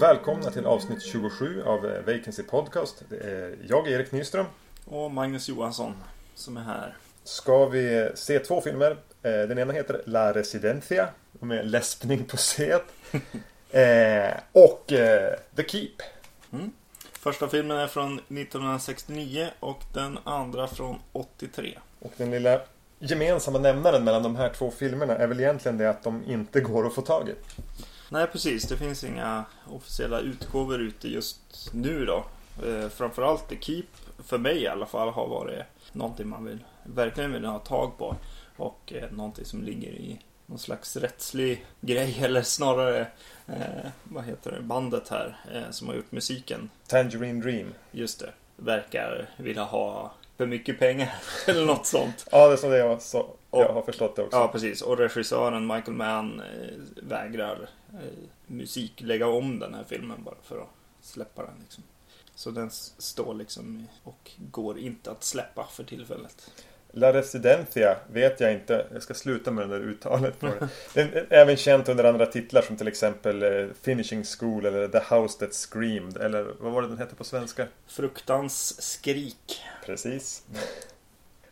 Välkomna till avsnitt 27 av eh, Vacancy Podcast. Det är jag, Erik Nyström. Och Magnus Johansson som är här. Ska vi se två filmer. Eh, Den ena heter La Residencia med läspning på C. Eh, Och eh, The Keep. Första filmen är från 1969 och den andra från 83. Och den lilla gemensamma nämnaren mellan de här två filmerna är väl egentligen det att de inte går att få tag i. Nej precis, det finns inga officiella utgåvor ute just nu då. Eh, framförallt The Keep, för mig i alla fall, har varit någonting man vill, verkligen vill ha tag på. Och eh, någonting som ligger i någon slags rättslig grej eller snarare eh, vad heter det, bandet här eh, som har gjort musiken. Tangerine Dream. Just det, verkar vilja ha för mycket pengar eller något sånt. Ja, det är som det jag, så, jag har förstått det också. Ja, precis. Och regissören Michael Mann eh, vägrar eh, musik lägga om den här filmen bara för att släppa den. Liksom. Så den står liksom och går inte att släppa för tillfället. La Residencia vet jag inte. Jag ska sluta med det där uttalet på det. Den är även känt under andra titlar som till exempel eh, Finishing School eller The House That Screamed. Eller vad var det den hette på svenska? Fruktans skrik. Precis.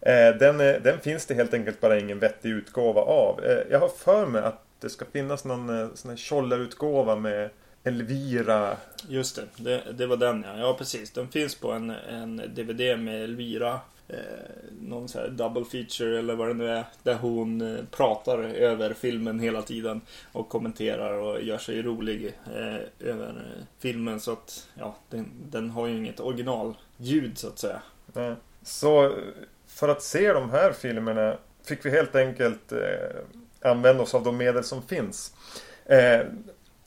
Eh, Den, eh, den finns det helt enkelt bara ingen vettig utgåva av. Jag har för mig att det ska finnas någon sån här tjollerutgåva med Elvira. Just det, det, det var den ja. Ja, precis. Den finns på en, en DVD med Elvira. Eh, någon så här double feature eller vad det nu är. Där hon eh, pratar över filmen hela tiden. Och kommenterar och gör sig rolig eh, över eh, filmen. Så att ja, den, den har ju inget originalljud så att säga. Eh, Så för att se de här filmerna fick vi helt enkelt eh, använda oss av de medel som finns. Eh,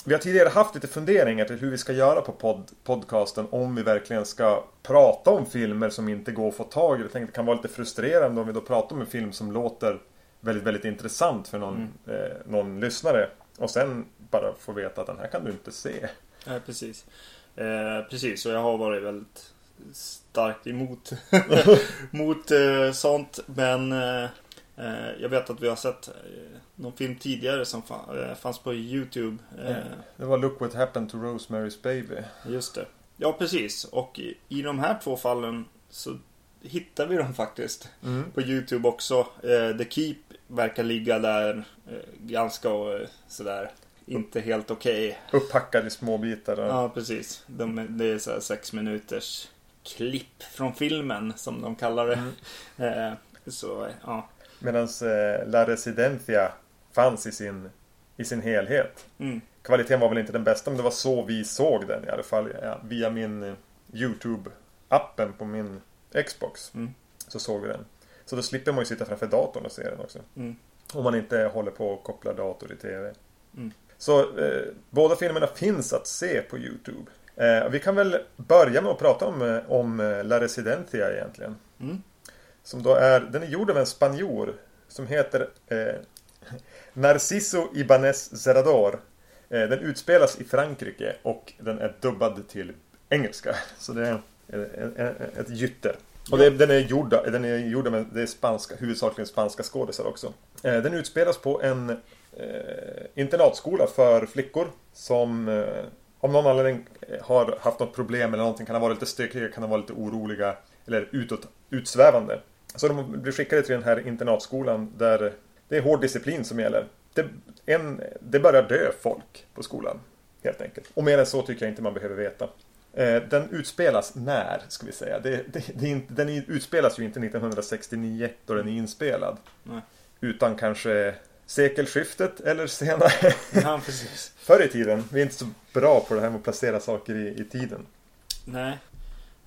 vi har tidigare haft lite funderingar till hur vi ska göra på pod- podcasten om vi verkligen ska prata om filmer som inte går att få tag i. Jag tänkte det kan vara lite frustrerande om vi då pratar om en film som låter väldigt, väldigt intressant för någon, eh, någon lyssnare. Och sen bara få veta att den här kan du inte se. Ja, precis. Eh, precis, och jag har varit väldigt starkt emot mot eh, sånt. Men eh, jag vet att vi har sett eh, någon film tidigare som eh, fanns på YouTube. Eh, Det var Look What Happened to Rosemary's Baby. Just det. Ja, precis. Och i, de här två fallen så hittar vi dem faktiskt på YouTube också. Eh, The Keep verkar ligga där eh, ganska eh, sådär inte helt okej. Upphackad i små bitar. Ja, precis. De, det är så sex minuters klipp från filmen som de kallar det. Eh, så, ja. Medan eh, La Residencia fanns i sin, i sin helhet. Mm. Kvaliteten var väl inte den bästa men det var så vi såg den i alla fall. Ja, via min eh, YouTube-appen på min Xbox. Mm. Så såg vi den. Så då slipper man ju sitta framför datorn och se den också. Mm. Om man inte håller på och kopplar dator i TV. Mm. Så eh, båda filmerna finns att se på YouTube. Eh, vi kan väl börja med att prata om, eh, om La Residencia egentligen. Mm. Som då är, den är gjord av en spanjor som heter eh, Narciso Ibanez Zerador. Eh, den utspelas i Frankrike och den är dubbad till engelska. Så det är ett, ett, gytter. Och det, den är gjord, den är gjord med det är spanska, huvudsakligen spanska skådisar också. Eh, den utspelas på en eh, internatskola för flickor som eh, av någon anledning eh, har haft något problem eller någonting. Kan ha varit lite stökiga, kan ha varit lite oroliga eller utåt, utsvävande. Så de blir skickade till den här internatskolan där det är hård disciplin som gäller. Det, en, det börjar dö folk på skolan. Helt enkelt. Och mer än så tycker jag inte man behöver veta. Eh, Den utspelas när, ska vi säga. Det, det, det inte, den utspelas ju inte 1969 då den är inspelad. Nej. Utan kanske sekelskiftet eller senare. Ja, precis. Förr i tiden. Vi är inte så bra på det här med att placera saker i, i tiden. Nej.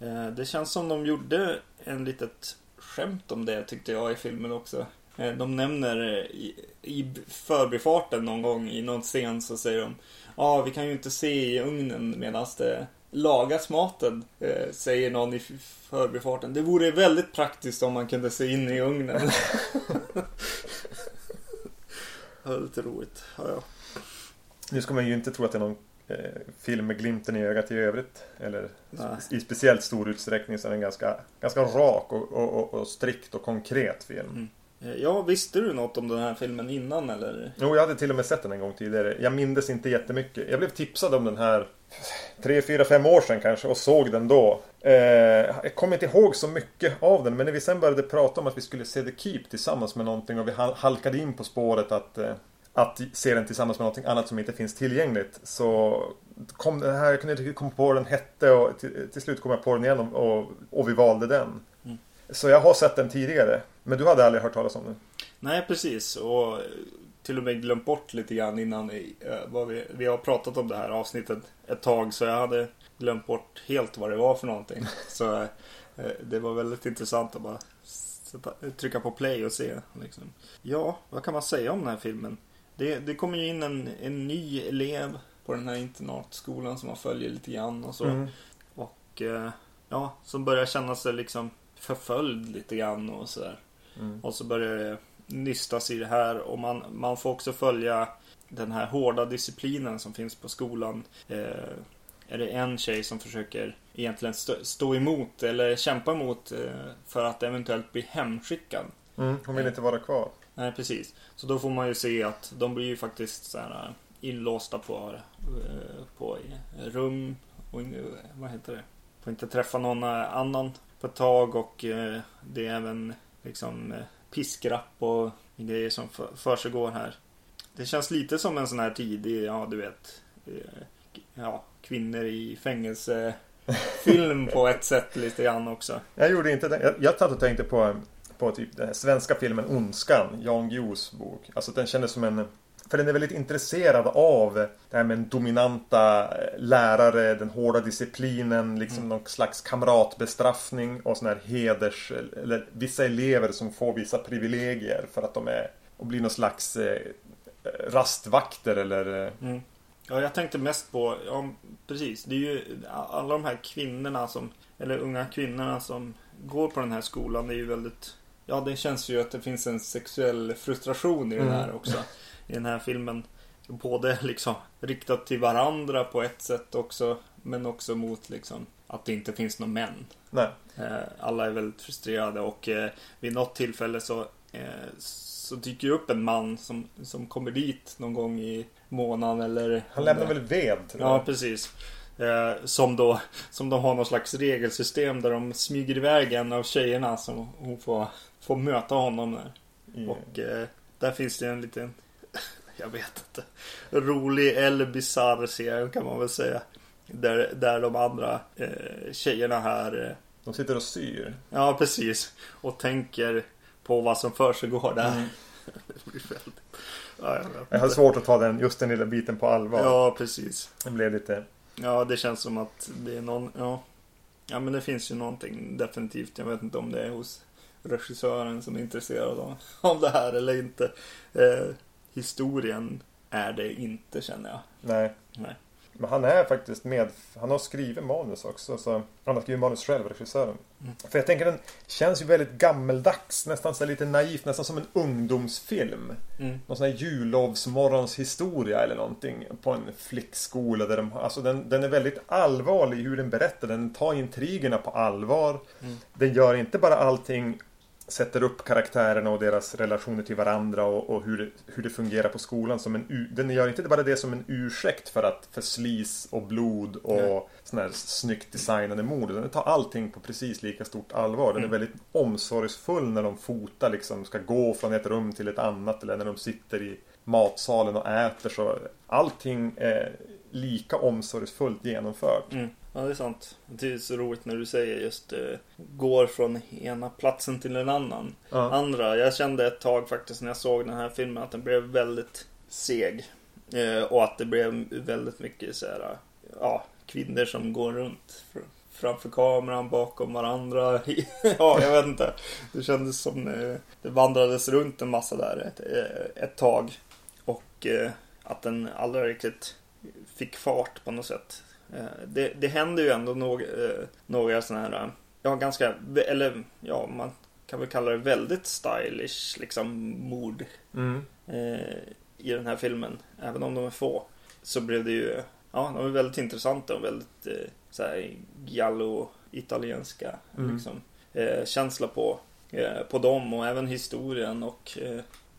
Eh, Det känns som de gjorde en litet skämt om det tyckte jag i filmen också. Eh, De nämner eh, i, i förbifarten någon gång i någon scen så säger de Ja, ah, vi kan ju inte se i ugnen medan det lagas maten. Eh, säger någon i förbifarten. Det vore väldigt praktiskt om man kunde se in i ugnen. ja, lite roligt. Ja, ja. Nu ska man ju inte tro att det är någon film med glimten i ögat i övrigt. Eller Nej. i speciellt stor utsträckning så är den ganska, ganska rak och, och, och, strikt och konkret film. Mm. Eh, Ja, visste du något om den här filmen innan eller? Jo, jag hade till och med sett den en gång tidigare. Jag mindes inte jättemycket. Jag blev tipsad om den här tre, fyra, fem år sedan kanske och såg den då. Eh, jag kommer inte ihåg så mycket av den men när vi sen började prata om att vi skulle se The Keep tillsammans med någonting och vi hal- halkade in på spåret att, eh, att se den tillsammans med någonting annat som inte finns tillgängligt så kom den här, jag kunde inte komma på vad den hette och till, till slut kom jag på den igen och, och, vi valde den. Mm. Så jag har sett den tidigare. Men du hade aldrig hört talas om den? Nej, precis. Och till och med glömt bort lite grann innan eh, vad vi, vi har pratat om det här avsnittet ett tag. Så jag hade glömt bort helt vad det var för någonting. Så eh, det var väldigt intressant att bara sätta, trycka på play och se. Liksom. Ja, vad kan man säga om den här filmen? Det, det kommer ju in en, en ny elev på den här internatskolan som man följer lite grann och så. Mm. Och eh, ja, som börjar känna sig liksom förföljd lite grann och sådär. Mm. Och så börjar det nystas i det här och man, man får också följa den här hårda disciplinen som finns på skolan. Eh, är det en tjej som försöker egentligen stå, stå emot eller kämpa emot eh, för att eventuellt bli hemskickad. Mm, hon vill inte vara kvar. Nej, precis. Så då får man ju se att de blir ju faktiskt så här eh, inlåsta på, eh, på rum och vad heter det? Får inte träffa någon eh, annan på ett tag och eh, det är även liksom eh, piskrapp och grejer som för, försiggår här. Det känns lite som en sån här tidig, ja du vet, eh, ja, kvinnor i fängelse film på ett sätt lite grann också. Jag gjorde inte det. Jag, jag satt och tänkte på, på typ den här svenska filmen Ondskan, Jan Guillous bok. Alltså den kändes som en... För den är väldigt intresserad av det här med en dominanta eh, lärare, den hårda disciplinen, liksom Mm. någon slags kamratbestraffning och sån här heders... Eller vissa elever som får vissa privilegier för att de är... Och blir någon slags eh, rastvakter eller... eh, Mm. Ja, jag tänkte mest på, ja precis, det är ju alla de här kvinnorna som, eller unga kvinnorna som går på den här skolan, det är ju väldigt, ja det känns ju att det finns en sexuell frustration i den här Mm. också. I den här filmen. Både liksom riktat till varandra på ett sätt också, men också mot liksom att det inte finns några män. Nej. Eh, Alla är väldigt frustrerade och eh, vid något tillfälle så, eh, så dyker det upp en man som, som kommer dit någon gång i månaden eller... Han lämnar väl ved? Ja, precis. Som då som de har någon slags regelsystem där de smyger iväg en av tjejerna som hon får, får möta honom där. I- Och eh, där finns det en liten, jag vet inte, rolig eller bisarr scen kan man väl säga. Där, där de andra eh, tjejerna här eh, De sitter och syr. Ja, precis. Och tänker på vad som försiggår där. Mm. det blir väldigt... Ja, jag Jag har svårt att ta den, just den lilla biten på allvar. Ja, precis. Det blev lite... Ja, det känns som att det är någon... Ja. ja, men det finns ju någonting definitivt. Jag vet inte om det är hos regissören som är intresserad av, av det här eller inte. Eh, historien är det inte, känner jag. Nej. Nej. Men han är faktiskt med. Han har skrivit manus också. Så han har skrivit manus själv, regissören. Mm. För jag tänker den känns ju väldigt gammeldags. Nästan så lite naivt. Nästan som en ungdomsfilm. Mm. Någon sån här jullovsmorgonshistoria eller någonting. På en flickskola. Där de, alltså den, den är väldigt allvarlig i hur den berättar. Den tar intrigerna på allvar. Mm. Den gör inte bara allting sätter upp karaktärerna och deras relationer till varandra och, och hur, det, hur det fungerar på skolan som en Den gör inte bara det som en ursäkt för att för slis och blod och Nej. såna här snyggt designade mord. Den tar allting på precis lika stort allvar. Den är Mm. väldigt omsorgsfull när de fotar liksom ska gå från ett rum till ett annat eller när de sitter i matsalen och äter så allting är lika omsorgsfullt genomfört. Mm. Ja, det är sant. Det är så roligt när du säger just eh, går från ena platsen till en annan. Ja. Andra, jag kände ett tag faktiskt när jag såg den här filmen att den blev väldigt seg. Eh, och att det blev väldigt mycket så här, ja, kvinnor som går runt fr- framför kameran, bakom varandra. ja, jag vet inte. Det kändes som eh, det vandrades runt en massa där ett, eh, ett tag. Och eh, att den aldrig riktigt fick fart på något sätt. Eh, Det, det händer ju ändå några, eh, några sådana här, ja ganska, eller ja man kan väl kalla det väldigt stylish liksom mord Mm. eh, i den här filmen. Även om de är få. Så blev det ju ja, de är väldigt intressanta och väldigt så här giallo-italienska Mm. liksom, känsla på, på dem och även historien och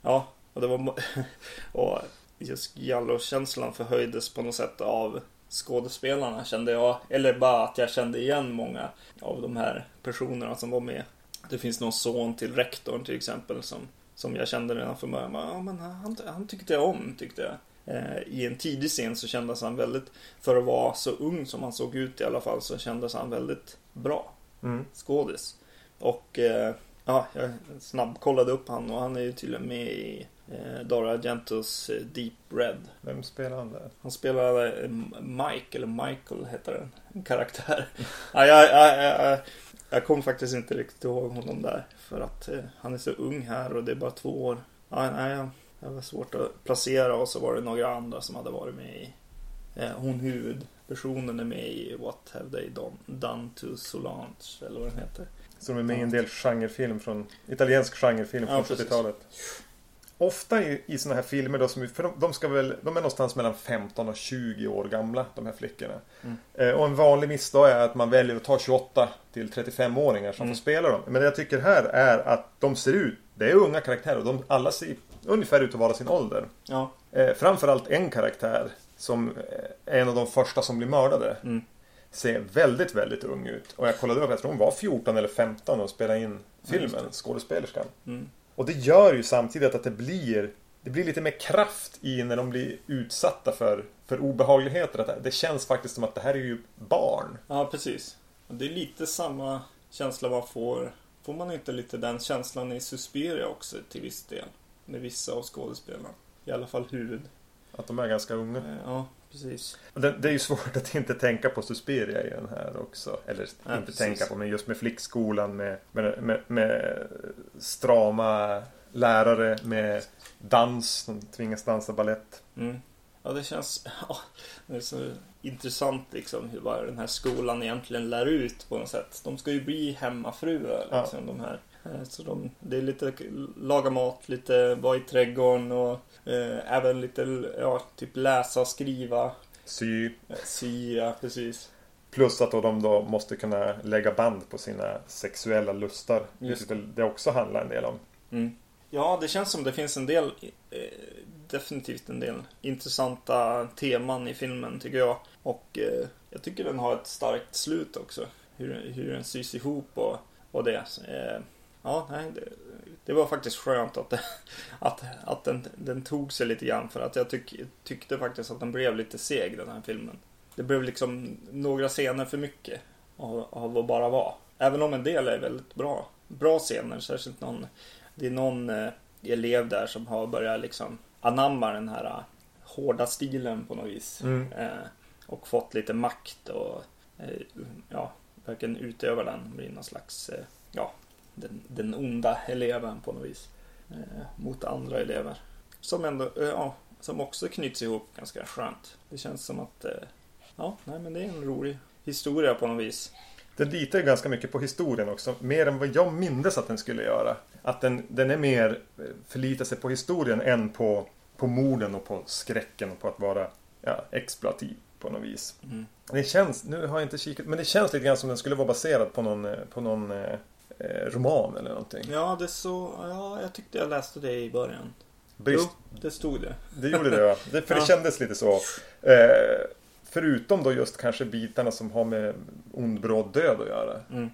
ja, och det var och just giallo-känslan förhöjdes på något sätt av skådespelarna kände jag, eller bara att jag kände igen många av de här personerna som var med. Det finns någon son till rektorn till exempel som, som jag kände redan från början. Ja, men han, han tyckte jag om, tyckte jag. Eh, I en tidig scen så kändes han väldigt, för att vara så ung som han såg ut i alla fall, så kändes han väldigt bra Mm. skådis. Och eh, ja, jag snabbkollade upp han och han är ju tydligen med i eh, Dario Argentos eh, Deep Red. Vem spelar han där? Han spelade eh, Mike, eller Michael heter den, en karaktär. ja, jag, jag, jag, jag kommer faktiskt inte riktigt ihåg honom där. För att eh, han är så ung här och det är bara två år. Ja, nej, det var svårt att placera och så var det några andra som hade varit med i. Eh, hon huvudpersonen är med i What Have They Done, done to Solange, eller vad den heter. Som är med i en del genrefilm från italiensk genrefilm Ja, från precis. 70-talet. Ofta i, i sådana här filmer då, som, för de, de ska väl, de är någonstans mellan 15 och 20 år gamla, de här flickorna. Mm. Eh, och en vanlig missdag är att man väljer att ta 28 till 35-åringar som Mm. får spela dem. Men det jag tycker här är att de ser ut, det är unga karaktärer och de alla ser ungefär ut att vara sin ålder. Ja, Eh, framförallt en karaktär som eh, är en av de första som blir mördade. Mm. Ser väldigt, väldigt ung ut. Och jag kollade upp, jag tror hon var 14 eller 15 när hon spelade in filmen, skådespelerskan. mm. Och det gör ju samtidigt att det blir det blir lite mer kraft i när de blir utsatta för, för obehagligheter. Att det- känns faktiskt som att det här är ju barn. ja precis. Och det är lite samma känsla man får. Får man inte lite den känslan i Suspiria också till viss del? Med vissa av skådespelarna. I alla fall huvud. Att de är ganska unga. Eh, Ja, precis. Det, det är ju svårt att inte tänka på Suspiria i den här också. Eller Ja, inte precis. tänka på, men just med flickskolan med, med, med, med strama lärare med dans. De tvingas dansa ballett. Mm. Ja, det känns... Ja, det är så intressant liksom hur vad den här skolan egentligen lär ut på något sätt. De ska ju bli hemmafruar Ja. liksom de här. Eh, Så de, det är lite laga mat, lite vara i trädgården och eh, även lite ja, typ läsa, skriva, Sy. eh, sy, ja precis. Plus att då de då måste kunna lägga band på sina sexuella lustar. Just. Vilket det också handlar en del om. Mm. Ja, det känns som det finns en del, eh, definitivt en del intressanta teman i filmen tycker jag. Och eh, jag tycker den har ett starkt slut också. Hur, hur den sys ihop och, och det. Eh, ja, nej, det, det var faktiskt skönt att, det, att, att den, den tog sig lite grann. För att jag tyck, tyckte faktiskt att den blev lite seg den här filmen. Det blev liksom några scener för mycket av, av att bara vara. Även om en del är väldigt bra. Bra scener, särskilt någon det är någon eh, elev där som har börjat liksom anamma den här eh, hårda stilen på något vis. Mm. Eh, och fått lite makt och eh, ja, verkligen utöva den. Blir någon slags, eh, ja, den, den onda eleven på något vis. Eh, mot andra elever. Som ändå, eh, ja, som också knyts ihop ganska skönt. Det känns som att, eh, ja, nej men det är en rolig historia på något vis. Den litar ju ganska mycket på historien också. Mer än vad jag mindes att den skulle göra. Att den, den är mer eh, förlitar sig på historien än på, på morden och på skräcken och på att vara ja, exploativ på något vis. Mm. Det känns, nu har jag inte kikat, men det känns lite grann som den skulle vara baserad på någon, eh, på någon eh, roman eller någonting. Ja, det så, ja, jag tyckte jag läste det i början. Brist, Jo, det stod det. Det gjorde det va? Det, för det Ja. kändes lite så. Eh, förutom då just kanske bitarna som har med ond bråd död att göra. Mm.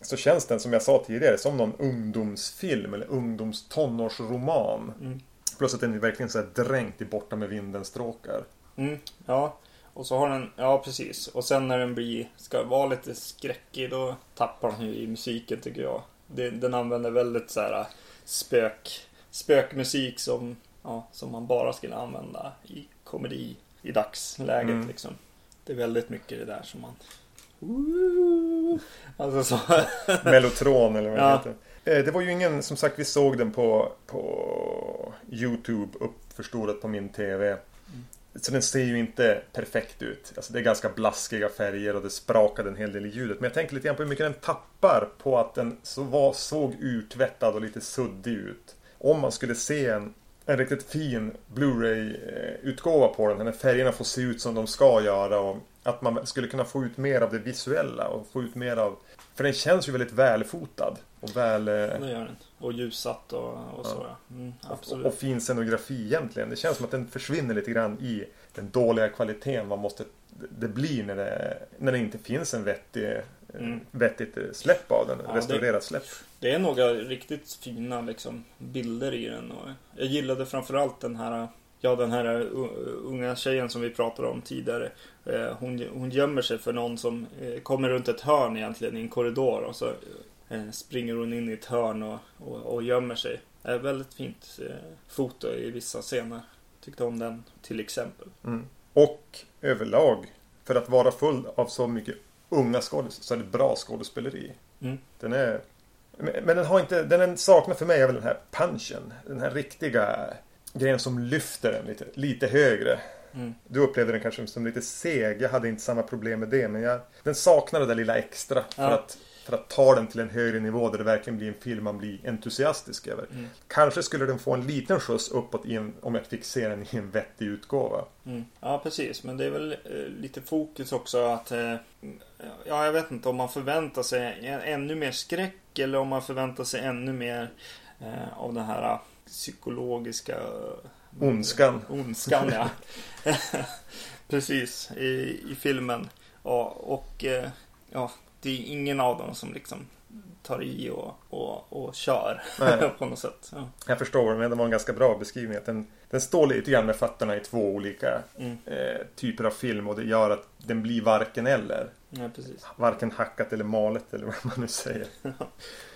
Så känns den som jag sa tidigare som någon ungdomsfilm eller ungdomstonårsroman. Mm. Plus att den är verkligen så här dränkt i Borta med vinden-stråkar. Mm, ja. Och så har den, ja precis. Och sen när den blir, ska vara lite skräckig då tappar den ju i musiken tycker jag. Den använder väldigt så här spök, spökmusik som, ja, som man bara skulle använda i komedi i dagsläget Mm. liksom. Det är väldigt mycket det där som man... Alltså så. Mellotron eller vad det Ja. heter. Eh, det var ju ingen, som sagt vi såg den på, på Youtube uppförstorat på min TV. Så den ser ju inte perfekt ut. Alltså det är ganska blaskiga färger och det sprakade en hel del i ljudet. Men jag tänker lite grann på hur mycket den tappar på att den så var, såg urtvättad och lite suddig ut. Om man skulle se en, en riktigt fin Blu-ray-utgåva eh, på den. När färgerna får se ut som de ska göra. Och att man skulle kunna få ut mer av det visuella och få ut mer av... För den känns ju väldigt välfotad. Och väl... eh, Det gör den. Och ljussatt och, och så ja. Mm, absolut. Och, och fin scenografi egentligen. Det känns som att den försvinner lite grann i den dåliga kvaliteten man måste det blir när det, när det inte finns en vettig, Mm. vettigt släpp av den. Ja, restaurerat släpp. Det är några riktigt fina liksom, bilder i den. Och jag gillade framförallt den här Ja, den här unga tjejen som vi pratade om tidigare. Eh, Hon, hon gömmer sig för någon som eh, kommer runt ett hörn egentligen i en korridor. Och så eh, springer hon in i ett hörn och, och, och gömmer sig. Eh, väldigt fint eh, foto i vissa scener. Tyckte om den till exempel. Mm. Och överlag, för att vara full av så mycket unga skådespelare så är det bra skådespeleri. Mm. Den är... Men den har inte... Den saknar för mig är väl den här punchen. Den här riktiga grejen som lyfter den lite, lite högre. Mm. Du upplevde den kanske som lite seg. Jag hade inte samma problem med det. Men jag, den saknar det där lilla extra. För, Ja. att, för att ta den till en högre nivå där det verkligen blir en film man blir entusiastisk över. Mm. Kanske skulle den få en liten skjuts uppåt en, om jag fick se den i en vettig utgåva. Mm. Ja, precis. Men det är väl eh, lite fokus också att... Eh, ja, jag vet inte om man förväntar sig ännu mer skräck eller om man förväntar sig ännu mer eh, av den här eh, psykologiska... Ondskan. Ondskan, ja. precis, i, i filmen. Ja, och eh, ja, det är ingen av dem som liksom tar i och, och, och kör på något sätt. Ja. Jag förstår, men det var en ganska bra beskrivning. Den, den står lite grann med fötterna i två olika Mm. eh, typer av film och det gör att den blir varken eller. ja. Varken hackat eller malet eller vad man nu säger.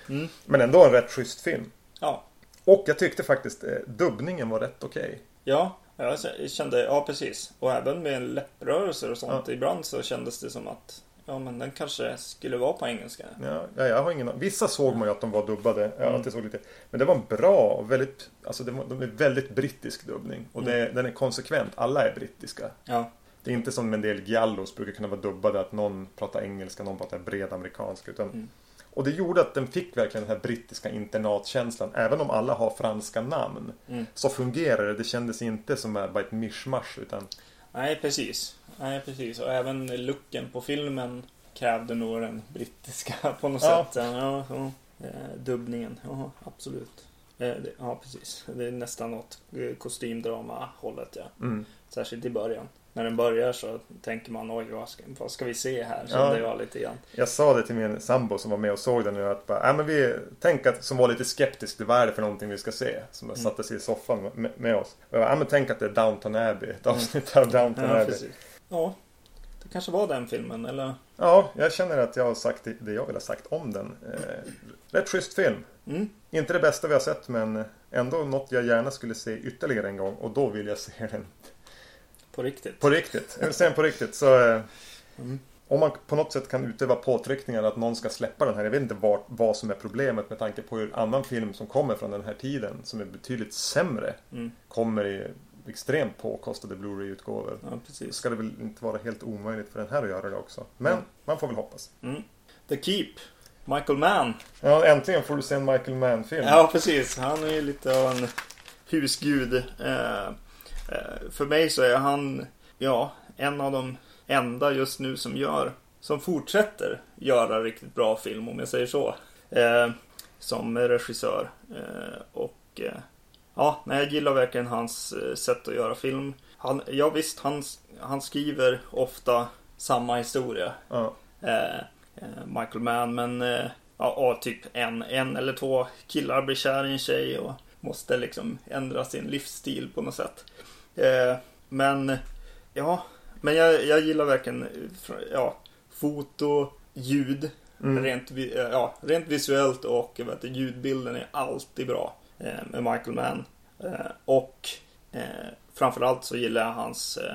Mm. Men ändå en rätt schysst film. Ja, Och jag tyckte faktiskt eh, dubbningen var rätt okej. Ja, jag kände, ja precis. Och även med läpprörelser och sånt. Ja. Ibland så kändes det som att Ja men den kanske skulle vara på engelska. Ja, ja, jag har ingen Vissa såg man ju att de var dubbade. Ja, Mm. såg lite. Men det var en bra och väldigt... Alltså det var, de är väldigt brittisk dubbning. Och det, den är konsekvent. Alla är brittiska. Ja, Det är inte som en del giallos brukar kunna vara dubbade. Att någon pratar engelska, någon pratar bred amerikanska. Utan, Mm. Och det gjorde att den fick verkligen den här brittiska internatkänslan. Även om alla har franska namn. Mm. Så fungerar det. Det kändes inte som bara ett mischmasch. Utan nej precis. Nej precis. Och även looken på filmen krävde nog den brittiska på något Ja. sätt. Ja, ja. Eh, dubbningen, ja absolut. Eh, ja precis. Det är nästan något eh, kostymdrama hållet ja. mm. Särskilt i början. När den börjar så tänker man oj vad ska, vad ska vi se här? Ja. Kände jag lite grann. Jag sa det till min sambo som var med och såg den nu att bara, äh, men vi tänk att, som var lite skeptisk till vad är det för någonting vi ska se. Som Mm. satte sig i soffan med, med oss. Och jag bara, äh, men tänk att det är Downton Abbey. Ett avsnitt av Downton Mm. Ja, Abbey. precis. Ja, det kanske var den filmen eller? Ja, jag känner att jag har sagt det, jag vill ha sagt om den. Eh, rätt schysst film. Mm. Inte det bästa vi har sett men ändå något jag gärna skulle se ytterligare en gång. Och då vill jag se den På riktigt. på riktigt. Jag vill se den på riktigt. Så eh, Mm. om man på något sätt kan utöva påtryckningar att någon ska släppa den här. Jag vet inte vad, vad som är problemet med tanke på hur annan film som kommer från den här tiden som är betydligt sämre Mm. kommer i extremt påkostade Blu-ray-utgåvor. Ja, precis. Ska det väl inte vara helt omöjligt för den här att göra det också. Men Mm. man får väl hoppas. Mm. The Keep. Michael Mann. Ja, äntligen får du se en Michael Mann-film. Ja, precis. Han är ju lite av en husgud. Eh, eh, för mig så är han, ja, en av de enda just nu som gör, som fortsätter göra riktigt bra film om jag säger så. Eh, som regissör. Eh, och eh, ja, nej, jag gillar verkligen hans eh, sätt att göra film. Han, ja visst, han, han skriver ofta samma historia. Ja. eh, eh, Michael Mann. Men eh, ja, typ en, en eller två killar blir kär i en tjej och måste liksom ändra sin livsstil på något sätt. Eh, men ja, men jag, jag gillar verkligen ja, foto, ljud. Mm. Rent, eh, ja, rent visuellt och vet, ljudbilden är alltid bra med Michael Mann. Eh, och eh, framförallt så gillar jag hans, eh,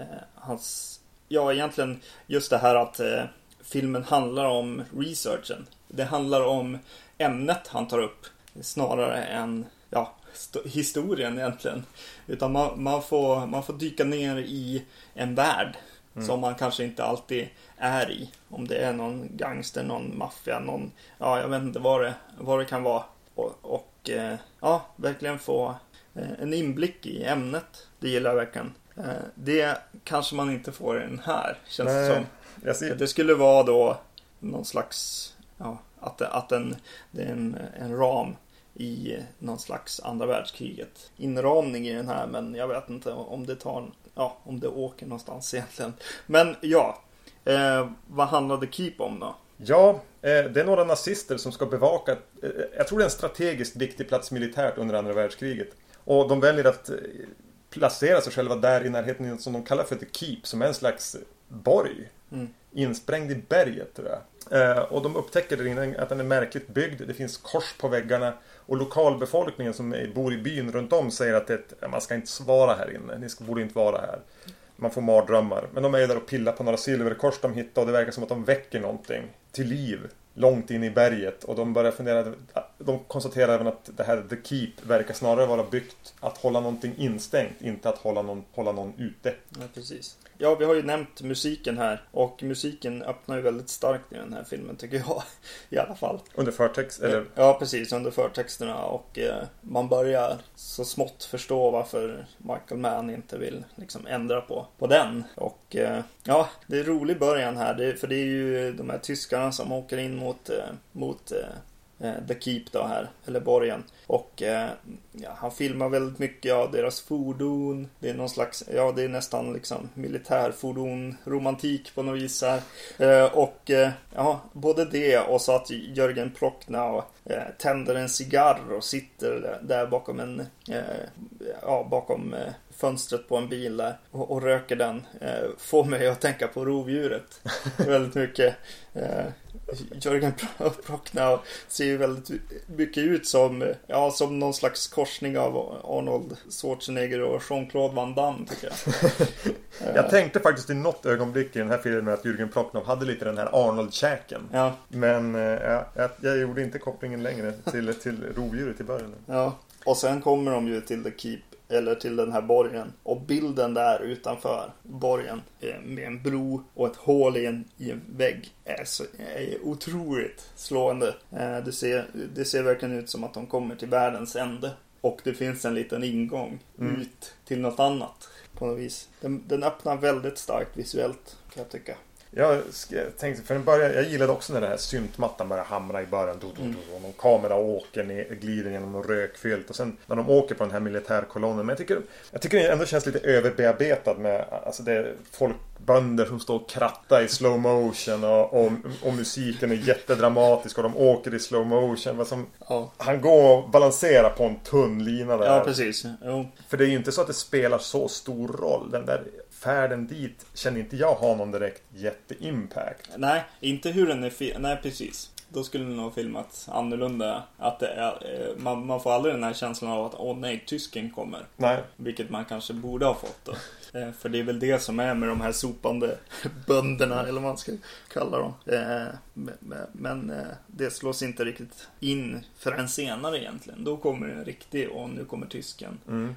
eh, hans, ja egentligen just det här att eh, filmen handlar om researchen. Det handlar om ämnet han tar upp snarare än ja, st- historien egentligen. Utan man, man, får, man får dyka ner i en värld som man kanske inte alltid är i. Om det är någon gangster, någon maffia, någon, ja jag vet inte vad det, vad det kan vara. Och, och eh, ja, verkligen få, eh, en inblick i ämnet. Det gillar jag verkligen. Eh, det kanske man inte får i den här, känns det Nej, som. jag ser, Det skulle vara då någon slags, ja, att, det, att en, det är en, en ram i någon slags andra världskriget. Inramning i den här, men jag vet inte om det tar, ja, om det åker någonstans egentligen. Men ja, eh, vad handlade Keep om då? Ja, det är några nazister som ska bevaka, eh, jag tror det är en strategiskt viktig plats militärt under andra världskriget. Och de väljer att eh, placera sig själva där i närheten som de kallar för The Keep, som är en slags borg. Mm. Insprängd i berget tror jag. Eh, och de upptäcker där inne att den är märkligt byggd, det finns kors på väggarna. Och lokalbefolkningen som bor i byn runt om säger att det, man ska inte vara här inne, ni borde inte vara här. Man får mardrömmar. Men de är ju där och pillar på några silverkors de hittar och det verkar som att de väcker någonting till liv långt in i berget. Och de börjar fundera, de konstaterar även att det här The Keep verkar snarare vara byggt att hålla någonting instängt, inte att hålla någon, hålla någon ute. Ja, precis. Ja, vi har ju nämnt musiken här och musiken öppnar ju väldigt starkt i den här filmen tycker jag. I alla fall. Under förtext, eller Ja, precis. Under förtexterna och eh, man börjar så smått förstå varför Michael Mann inte vill liksom ändra på, på den. Och eh, ja, det är en rolig början här. Det, för det är ju de här tyskarna som åker in mot, eh, mot eh, Eh, The Keep då här, eller borgen. Och eh, ja, han filmar väldigt mycket av deras fordon. Det är någon slags, ja det är nästan liksom militärfordon romantik på något vis här. Eh, och eh, ja, både det och så att Jörgen Prochnow eh, tänder en cigarr och sitter där- bakom en, eh, ja bakom fönstret på en bil där och, och röker den. Får mig att tänka på rovdjuret väldigt mycket. Jörgen Prochnow ser ju väldigt mycket ut som, ja, som någon slags korsning av Arnold Schwarzenegger och Jean-Claude Van Damme tycker jag. Jag tänkte faktiskt i något ögonblick i den här filmen att Jürgen Prochnow hade lite den här Arnold-käken. Ja, Men eh, ja, jag, jag gjorde inte kopplingen längre till, till rovdjuret i början. ja. Och sen kommer de ju till The Keep, eller till den här borgen. Och bilden där utanför borgen med en bro och ett hål i en, i en vägg är, så, är otroligt slående. Eh, Det ser, det ser verkligen ut som att de kommer till världens ände. Och det finns en liten ingång Mm. ut till något annat på något vis. Den, den öppnar väldigt starkt visuellt kan jag tycka. Jag tänkte, för den början, jag gillade också när den här syntmattan börjar hamra i början. Do, do, do, och någon kamera åker ner, glider genom någon rökfilt. Och sen när de åker på den här militärkolonnen. Men jag tycker, jag tycker det ändå känns lite överbearbetad med, alltså det är folk, bönder som står och krattar i slow motion. Och, och, och musiken är jättedramatisk och de åker i slow motion. Som, Ja, han går och balanserar på en tunn lina där. ja precis. Jo. För det är ju inte så att det spelar så stor roll. Den där färden dit känner inte jag har någon direkt jätteimpact. Nej, inte hur den är fi- Nej, precis. Då skulle den nog filmats annorlunda. Att är, eh, man, man får aldrig den här känslan av att åh nej, tysken kommer. Nej, Vilket man kanske borde ha fått då. Eh, För det är väl det som är med de här sopande bönderna, eller vad man ska kalla dem. Eh, men- eh, det slås inte riktigt in förrän senare egentligen. Då kommer en riktig, och nu kommer tysken. mm.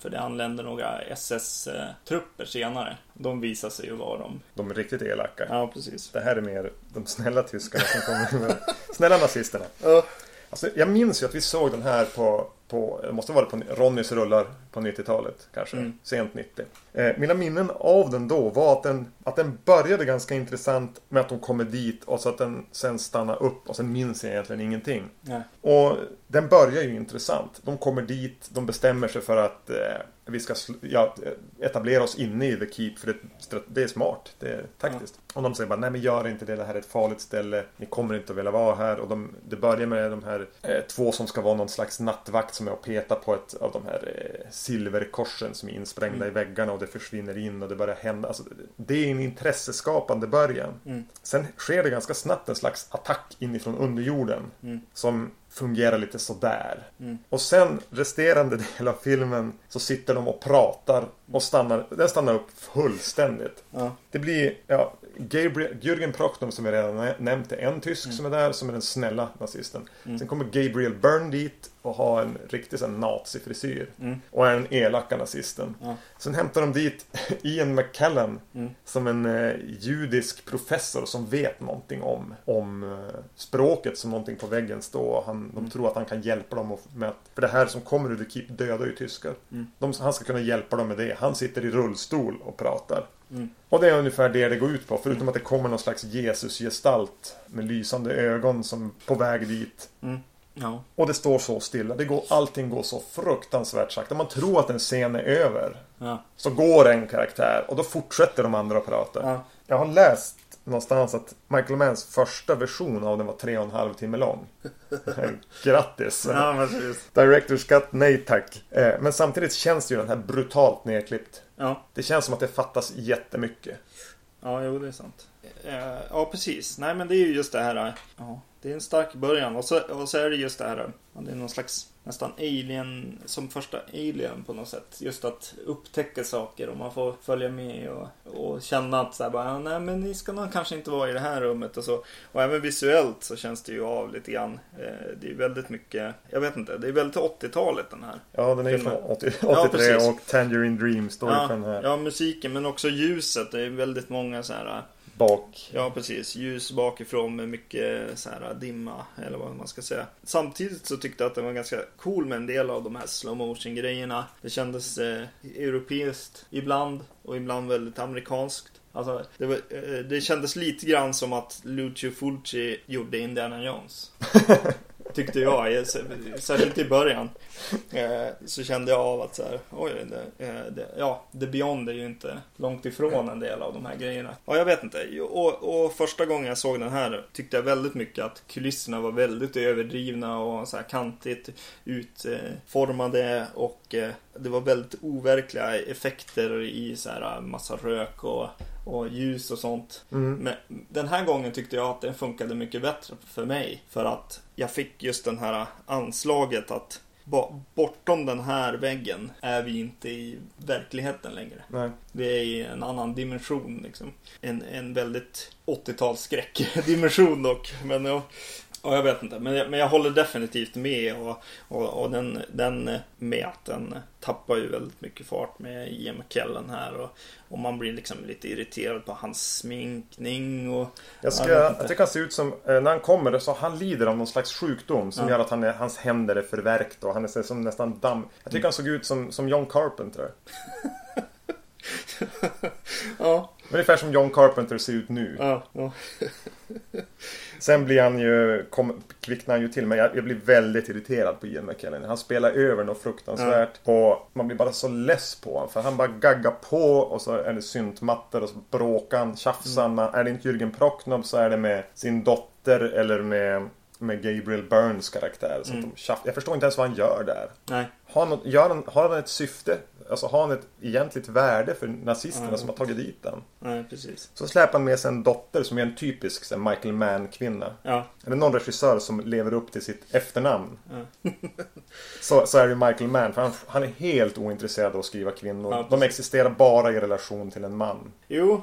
För det anländer några SS-trupper senare. De visar sig ju vara de. de är riktigt elaka. Ja, precis. Det här är mer de snälla tyskarna som kommer med. Snälla nazisterna. Ja. Alltså, jag minns ju att vi såg den här på, på det måste vara på Ronnys rullar på 90-talet kanske. Mm. Sent 90. Eh, mina minnen av den då var att den, att den började ganska intressant med att de kommer dit och så att den sen stannar upp och sen minns jag egentligen ingenting. Nej. Och den börjar ju intressant. De kommer dit, de bestämmer sig för att eh, vi ska ja, etablera oss inne i The Keep för det, det är smart, det är taktiskt. Och de säger bara nej men gör inte det, det här är ett farligt ställe, ni kommer inte att vilja vara här. Och de, det börjar med de här eh, två som ska vara någon slags nattvakt som är och petar på ett av de här eh, silverkorsen som är insprängda i väggarna och det försvinner in och det börjar hända. Alltså, det är en intresseskapande början. Mm. Sen sker det ganska snabbt en slags attack inifrån underjorden. Mm. Som fungerar lite sådär. Mm. Och sen resterande del av filmen så sitter de och pratar och stannar, den stannar upp fullständigt. Ja. Det blir, ja, Gabriel, Jürgen Prochnow som vi redan nä- nämnt är en tysk Mm. som är där, som är den snälla nazisten. Sen kommer Gabriel Byrne dit och har en riktig sån nazifrisyr. Mm. Och är den elaka nazisten. Ja. Sen hämtar de dit Ian McKellen Mm. som en eh, judisk professor som vet någonting om, om eh, språket som någonting på väggen står. Han de tror att han kan hjälpa dem. Med att, för det här som kommer ur The Keep dödar ju tyskar. Mm. De, han ska kunna hjälpa dem med det. Han sitter i rullstol och pratar. Mm. Och det är ungefär det det går ut på. Förutom att det kommer någon slags Jesus-gestalt med lysande ögon som på väg dit. Mm. Ja. Och det står så stilla. Det går, allting går så fruktansvärt sakta. Man tror att en scen är över. Ja. Så går en karaktär och då fortsätter de andra att prata. Ja. Jag har läst någonstans att Michael Manns första version av den var tre och en halv timme lång. Grattis! Ja. Director's cut, nej tack. Eh, Men samtidigt känns ju den här brutalt nedklippt. Ja. Det känns som att det fattas jättemycket. Ja, jo det är sant. Eh, Ja, precis. Nej, men det är ju just det här. eh, Ja, det är en stark början. Och så, och så är det just det här. Det är någon slags nästan alien, som första alien på något sätt. Just att upptäcka saker och man får följa med och, och känna att så här bara, "Ja, nej men ni ska nog kanske inte vara i det här rummet och så. Och även visuellt så känns det ju av lite grann. Eh, Det är väldigt mycket, jag vet inte, det är väldigt 80-talet den här. Ja, den är ju från 80, Ja, 83 precis. och Tangerine Dream står Ja, för den här ja, musiken men också ljuset. Det är väldigt många så här bak. Ja, precis. Ljus bakifrån med mycket så här dimma, eller vad man ska säga. Samtidigt så tyckte jag att det var ganska cool med en del av de här slow motion grejerna. Det kändes eh, europeiskt ibland och ibland väldigt amerikanskt. Alltså, det, var, eh, det kändes lite grann som att Lucio Fulci gjorde Indiana Jones. Tyckte jag, särskilt i början. Eh, så kände jag av att så här, oj, det, eh, det, ja, The Beyond är ju inte långt ifrån en del av de här grejerna. Ja, jag vet inte. Och, och första gången jag såg den här tyckte jag väldigt mycket att kulisserna var väldigt överdrivna och så här kantigt utformade och eh, det var väldigt overkliga effekter i så här massa rök och, och ljus och sånt. Mm. Men den här gången tyckte jag att den funkade mycket bättre för mig. För att jag fick just den här anslaget att bortom den här väggen är vi inte i verkligheten längre. Nej. Vi är i en annan dimension liksom. En, en väldigt 80-tals skräckdimension dock. Men ja, ja, jag vet inte. Men jag, men jag håller definitivt med. Och, och, och den, den den tappar ju väldigt mycket fart med Ian McKellen här. Och, och man blir liksom lite irriterad på hans sminkning. Och, Jag, ska, Ja, jag jag tycker han ser ut som, eh, när han kommer så han lider av någon slags sjukdom som Ja. gör att han är, hans händer är förvärkt och han är som nästan damm. Jag tycker han såg ut som, som John Carpenter. ja, Ungefär som John Carpenter ser ut nu. ja, ja. Sen blir han ju, kom, kvicknar han ju till. Men jag, jag blir väldigt irriterad på Ian McKellen. Han spelar över något fruktansvärt. Och man blir bara så less på honom. För han bara gaggar på och så är det syntmattor och så bråkar han, tjafsar han. Är det inte Jürgen Prochnow så är det med sin dotter eller med, med Gabriel Burns karaktär. Så att de jag förstår inte ens vad han gör där. Nej. Har han, något- gör han, har han ett syfte? Alltså har han ett egentligt värde för nazisterna som har tagit dit den? Nej, precis. Så släpar han med sig en dotter som är en typisk här, Michael Mann-kvinna. Ja, Är det någon regissör som lever upp till sitt efternamn ja. så, så är det Michael Mann. För han, han är helt ointresserad av att skriva kvinnor. Ja, De existerar bara i relation till en man. Jo,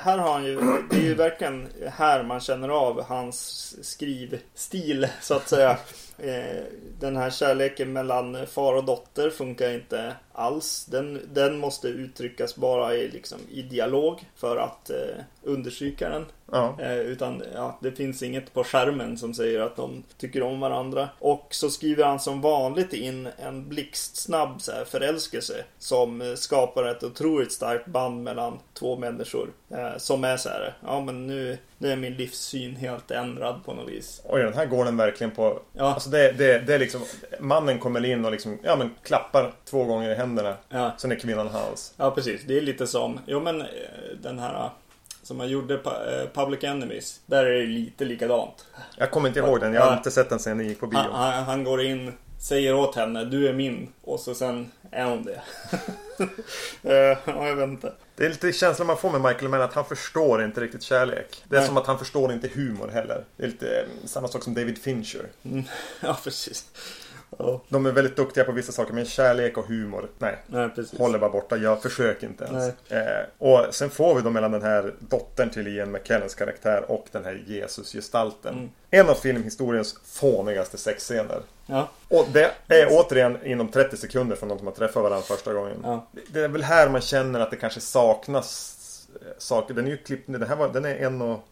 här har han ju, det är ju verkligen här man känner av hans skrivstil så att säga. Eh, den här kärleken mellan far och dotter funkar inte alls. Den, den måste uttryckas bara i, liksom, i dialog för att eh, understryka den. Ja. Eh, utan ja, det finns inget på skärmen som säger att de tycker om varandra. Och så skriver han som vanligt in en blixtsnabb så här, förälskelse som skapar ett otroligt starkt band mellan två människor. Eh, som är så här, ja men nu, nu är min livssyn helt ändrad på något vis. Oj, den här går den verkligen på... Ja. Alltså det, det, det är liksom... Mannen kommer in och liksom, ja men klappar två gånger i händerna. Ja. Sen är kvinnan hans. Ja, precis. Det är lite som, jo men eh, den här som man gjorde eh, Public Enemies. Där är det lite likadant. Jag kommer inte ihåg den. Jag har inte sett den sen den gick på bio. Han, han, han går in, säger åt henne, du är min. Och så sen är hon det. Eh, ja, jag vet inte. Det är lite känslan man får med Michael Mann att han förstår inte riktigt kärlek. Det är Nej. som att han förstår inte humor heller. Det är lite eh, samma sak som David Fincher. Mm, ja, precis. Ja, De är väldigt duktiga på vissa saker men kärlek och humor, nej. nej, precis. Håller bara borta, jag försöker inte ens. Eh, och sen får vi då mellan den här dottern till Ian McKellens karaktär och den här Jesus-gestalten. Mm. En av filmhistoriens fånigaste sexscener. Ja, Och det är återigen inom 30 sekunder från de som har träffat varandra första gången. Ja. Det är väl här man känner att det kanske saknas saker. Den är ju klippt, den här var, den är 1.35,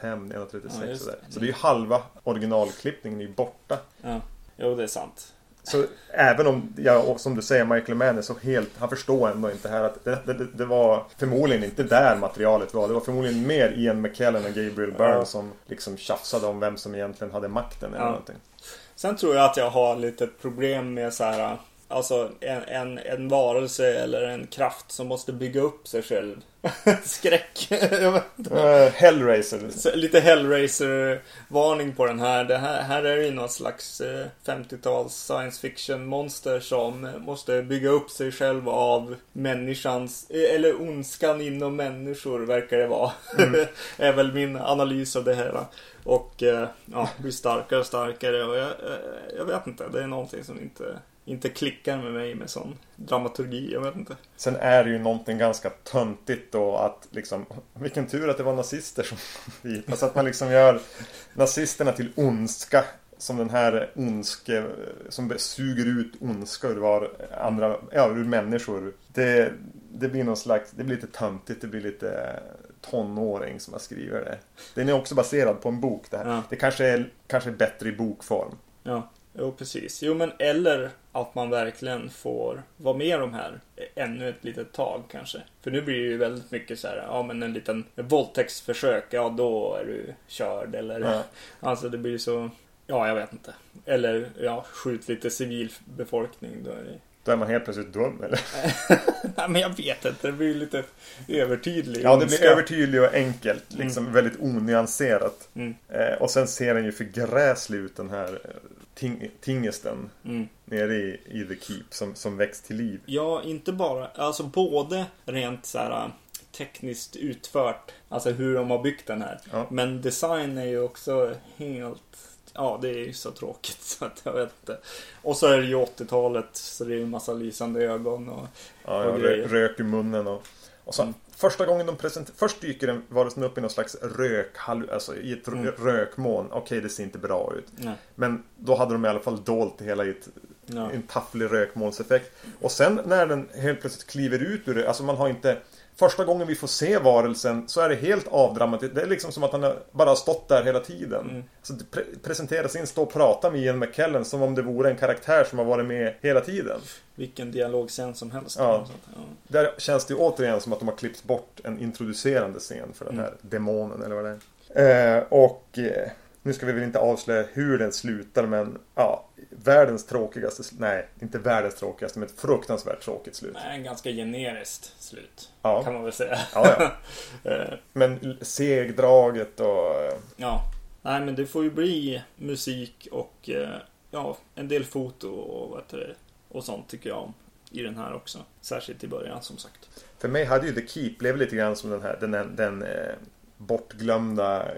1.36 Ja, sådär. Så det är ju halva originalklippningen är ju borta. Ja, jo det är sant. Så även om, ja, som du säger, Michael Mann är så helt, han förstår ändå inte här att det, det, det var förmodligen inte där materialet var. Det var förmodligen mer Ian McKellen och Gabriel Byrne Ja. som liksom tjafsade om vem som egentligen hade makten eller Ja. någonting. Sen tror jag att jag har lite problem med så här. Alltså en, en, en varelse eller en kraft som måste bygga upp sig själv. Skräck. Uh, Hellraiser. Så lite Hellraiser-varning på den här. Det här. Här är det ju någon slags eh, 50-tals science fiction-monster som måste bygga upp sig själv av människans, eh, eller ondskan inom människor verkar det vara. är väl min analys av det hela. Och eh, ja, blir starkare och starkare och jag, eh, jag vet inte. Det är någonting som inte, inte klickar med mig med sån dramaturgi. Jag vet inte. Sen är det ju någonting ganska töntigt då att liksom Vilken tur att det var nazister som dit. Alltså att man liksom gör nazisterna till ondska som den här ondske som suger ut ondska ur var andra, ja ur människor. Det, det blir någon slags, det blir lite töntigt, det blir lite tonåring som har skrivit det. Den är också baserad på en bok det här. Ja. Det kanske är, kanske är bättre i bokform. Ja, jo precis. Jo men eller att man verkligen får vara med de här ännu ett litet tag kanske. För nu blir det ju väldigt mycket så här, ja men en liten våldtäktsförsök, ja då är du körd eller Ja. Alltså det blir så, ja jag vet inte. Eller ja, skjut lite civilbefolkning då är det Då är man helt plötsligt dum eller? Nej men jag vet inte, det blir lite övertydlig Ja, det blir övertydligt och enkelt. Liksom väldigt onyanserat. Mm. Eh, och sen ser den ju för gräslig ut den här ting, tingesten Mm. nere i, i The Keep som, som väcks till liv. Ja, inte bara, alltså både rent så här tekniskt utfört, alltså hur de har byggt den här. Ja. Men design är ju också helt, ja det är ju så tråkigt så att jag vet inte. Och så är det ju 80-talet så det är ju en massa lysande ögon och, Ja, Och ja, grejer. rö, rök i munnen och... och så, Mm. Första gången de presenterar... Först dyker den varelsen upp i någon slags rök... Alltså i ett Mm. rökmoln. Okej, det ser inte bra ut. nej, Men då hade de i alla fall dolt det hela i ett, ja. en tafflig rökmolnseffekt. Och sen när den helt plötsligt kliver ut ur det, alltså man har inte... Första gången vi får se varelsen så är det helt avdramatiserat. Det är liksom som att han bara har stått där hela tiden. Mm. Så det pre- presenteras in, stå och prata med Ian McKellen som om det vore en karaktär som har varit med hela tiden. Vilken dialogscen som helst. Ja. Ja. Där känns det ju återigen som att de har klippt bort en introducerande scen för den Mm. här demonen eller vad det är. Eh, och eh, nu ska vi väl inte avslöja hur den slutar men ja, världens tråkigaste, nej inte världens tråkigaste men ett fruktansvärt tråkigt slut. Nej, en ganska generiskt slut. Ja. Kan man väl säga. Ja, ja. Eh, Men segdraget och Ja. Nej men det får ju bli musik och eh, ja, en del foto och vad heter det, och sånt tycker jag om. I den här också. Särskilt i början som sagt. för mig hade ju The Keep blev lite grann som den här den, den, den eh, bortglömda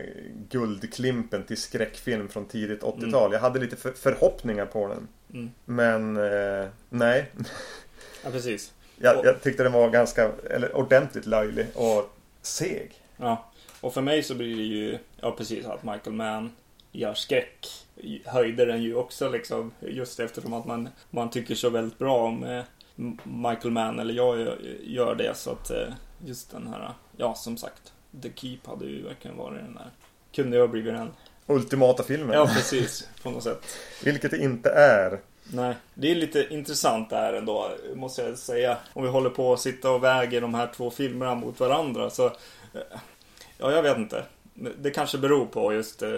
guldklimpen till skräckfilm från tidigt 80-tal. Jag hade lite för, förhoppningar på den. Mm. Men eh, nej, Ja precis. Jag, jag tyckte den var ganska, eller ordentligt löjlig och seg. Ja. Och för mig så blir det ju, ja precis, att Michael Mann gör skräck. Höjde den ju också liksom. Just eftersom att man, man tycker så väldigt bra om eh, Michael Mann, eller jag gör- gör det. Så att eh, just den här, ja som sagt. The Keep hade ju verkligen varit den där. Kunde ju ha blivit den. Ultimata filmen. Ja precis, på något sätt. Vilket det inte är. Nej, det är lite intressant där ändå, måste jag säga. Om vi håller på att sitta och väger de här två filmerna mot varandra så... eh, Ja, jag vet inte. Det kanske beror på just eh,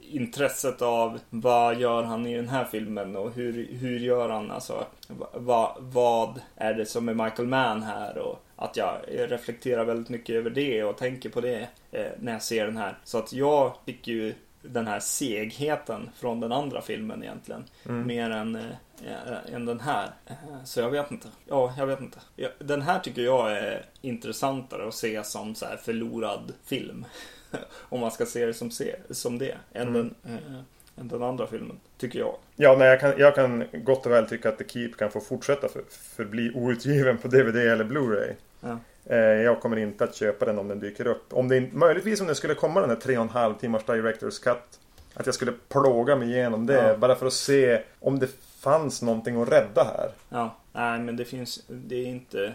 intresset av vad gör han i den här filmen och hur, hur gör han alltså va, vad är det som är Michael Mann här och att jag reflekterar väldigt mycket över det och tänker på det eh, när jag ser den här. Så att jag fick ju den här segheten från den andra filmen egentligen. Mer än, eh, än den här. Eh, Så jag vet inte. Ja, jag vet inte. Ja, Den här tycker jag är intressantare att se som så förlorad film. Om man ska se det som, se, som det. Än, den, eh, än den andra filmen. Tycker jag. Ja, nej, jag, kan, jag kan gott och väl tycka att The Keep kan få fortsätta för, förbli outgiven på DVD eller Blu-ray. Ja. Eh, jag kommer inte att köpa den om den dyker upp. Om det, möjligtvis om det skulle komma den här 3,5 timmars Directors Cut. Att jag skulle plåga mig igenom det. Ja. Bara för att se om det fanns någonting att rädda här. Ja, nej men det finns, det är inte,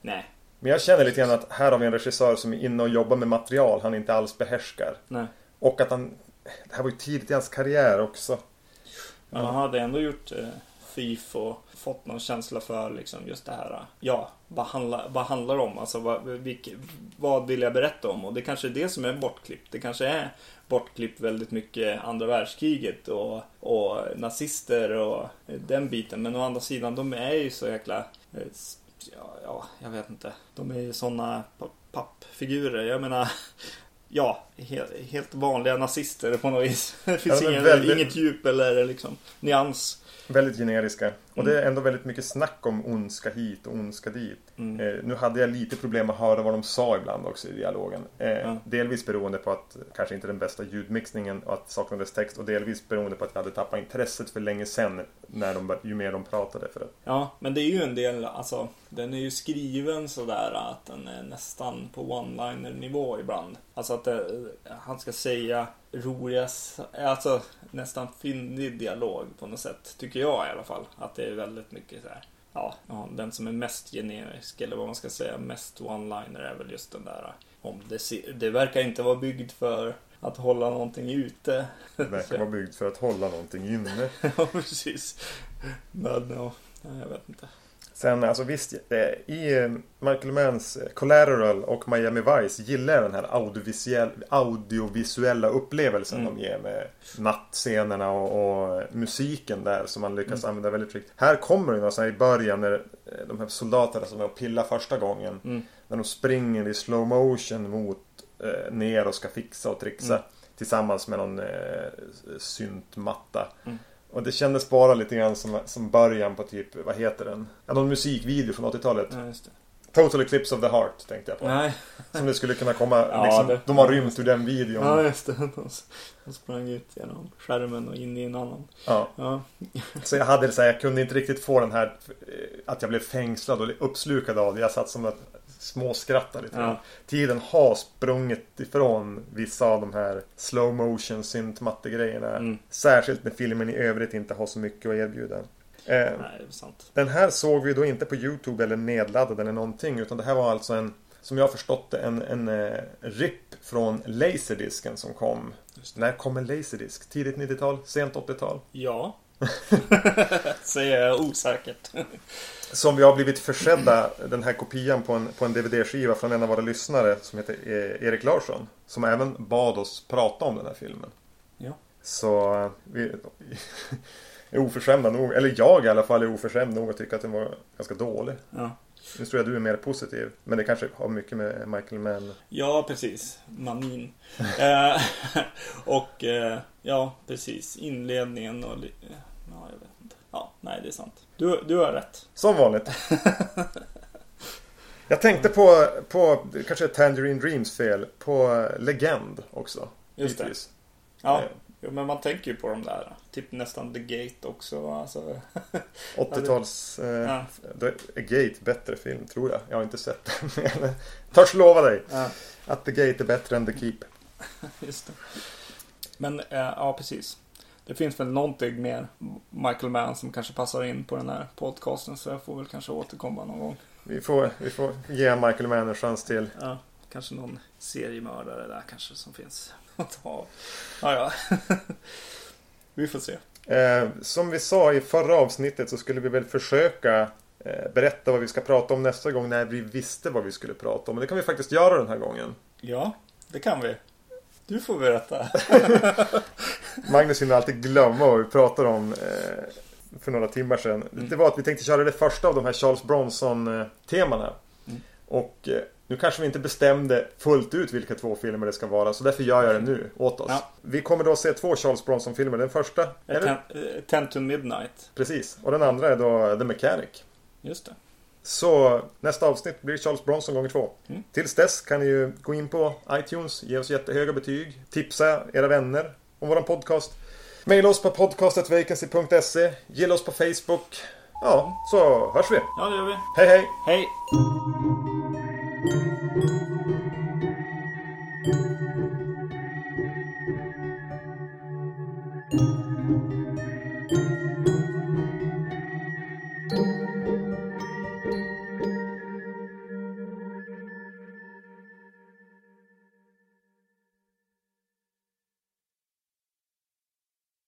nej. Men jag känner lite grann att här har vi en regissör som är inne och jobbar med material han inte alls behärskar. Nej. Och att han... Det här var ju tidigt i hans karriär också. Men han hade ändå gjort och fått någon känsla för liksom just det här. Ja, vad handlar, vad handlar det om? Alltså vad, vilk, vad vill jag berätta om? Och det kanske är det som är bortklippt. Det kanske är bortklippt väldigt mycket andra världskriget och, och nazister och den biten. Men å andra sidan, de är ju så jäkla eh, Ja, ja, jag vet inte. De är ju sådana pappfigurer. Jag menar, ja, helt, helt vanliga nazister på något vis. Det finns Ja, ingen, väldigt- inget djup eller liksom nyans. Väldigt generiska. Och Mm. det är ändå väldigt mycket snack om ondska hit och ondska dit. Mm. Eh, nu hade jag lite problem att höra vad de sa ibland också i dialogen. Eh, Ja. Delvis beroende på att kanske inte den bästa ljudmixningen och att det saknades text. Och delvis beroende på att jag hade tappat intresset för länge sedan när de, ju mer de pratade. För att, Ja, men det är ju en del, alltså den är ju skriven sådär att den är nästan på one-liner nivå ibland. Alltså att det, han ska säga roliga, alltså nästan fyndig dialog på något sätt. Tycker jag i alla fall. Att det är väldigt mycket så här. Ja, den som är mest generisk eller vad man ska säga, mest one-liner är väl just den där. Om det, det verkar inte vara byggd för att hålla någonting ute. det verkar vara byggt för att hålla någonting inne. ja, precis. Men ja, jag vet inte. Sen alltså visst, eh, i eh, Michael Manns eh, Collateral och Miami Vice gillar jag den här audiovisuell, audiovisuella upplevelsen Mm. de ger med nattscenerna och, och musiken där som man Mm. lyckas använda väldigt riktigt. Här kommer det här i början när eh, de här soldaterna som är och pillar första gången. Mm. När de springer i slow motion mot eh, ner och ska fixa och trixa. Mm. Tillsammans med någon eh, syntmatta. Mm. Och det kändes bara lite grann som, som början på typ, vad heter den? Ja, någon musikvideo från 80-talet. Ja, just det. Total Eclipse of the Heart tänkte jag på. Nej, Som det skulle kunna komma, Ja, liksom, det- de har rymt ur den videon. ja just det. De, de sprang ut genom skärmen och in i en annan. Ja. Ja, Så jag hade det så här, jag kunde inte riktigt få den här eh, att jag blev fängslad och uppslukad av det. Jag satt som att småskratta lite. ja. Tiden har sprungit ifrån vissa av de här slow motion syntmatte-grejerna. Mm. Särskilt när filmen i övrigt inte har så mycket att erbjuda. Eh, Nej, den här såg vi då inte på Youtube eller nedladdad eller någonting. Utan det här var alltså en, som jag har förstått det, en, en eh, RIP från Laserdisken som kom. När kommer Laserdisc? Tidigt 90-tal? Sent 80-tal? Ja. Säger jag osäkert. Som vi har blivit försedda den här kopian på en, på en DVD-skiva från en av våra lyssnare som heter eh, Erik Larsson. Som även bad oss prata om den här filmen. Ja. Så eh, vi är oförskämda nog, eller jag i alla fall är oförskämd nog att tycka att den var ganska dålig. Ja. Nu tror jag du är mer positiv. Men det kanske har mycket med Michael Mann. Ja, precis. Manin. eh, och eh, ja, precis. Inledningen och... Ja, jag vet inte. Ja, nej, det är sant. Du, du har rätt. Som vanligt. Jag tänkte på, på kanske Tangerine Dreams fel, på Legend också. Just det. Bitvis. Ja, Eh, jo, men man tänker ju på de där. Typ nästan The Gate också. Alltså. 80-tals... Eh, Ja. är Gate bättre film, tror jag. Jag har inte sett den. Törs lova dig Ja, att The Gate är bättre än The Keep. just det. Men eh, ja, precis. Det finns väl någonting mer Michael Mann som kanske passar in på den här podcasten. Så jag får väl kanske återkomma någon gång. Vi får, vi får ge Michael Mann en chans till. Ja, kanske någon seriemördare där kanske som finns att ta. Ja, ja. Vi får se. Eh, som vi sa i förra avsnittet så skulle vi väl försöka eh, berätta vad vi ska prata om nästa gång när vi visste vad vi skulle prata om. Men det kan vi faktiskt göra den här gången. Ja, det kan vi. Du får berätta. Magnus hinner alltid glömma vad vi pratade om eh, för några timmar sedan. Mm. Det var att vi tänkte köra det första av de här Charles Bronson-temana. Mm. Och eh, nu kanske vi inte bestämde fullt ut vilka två filmer det ska vara. Så därför gör jag det nu åt oss. Ja. Vi kommer då se två Charles Bronson-filmer. Den första, är det? Ten, eh, Ten to Midnight. Precis. Och den andra är då The Mechanic. Just det. Så nästa avsnitt blir Charles Bronson gånger två. Mm. Tills dess kan ni ju gå in på iTunes, ge oss jättehöga betyg, tipsa era vänner om våran podcast. Maila oss på podcastetvacancy.se, gilla oss på Facebook. Ja, så hörs vi. Ja, det gör vi. Hej hej! Hej!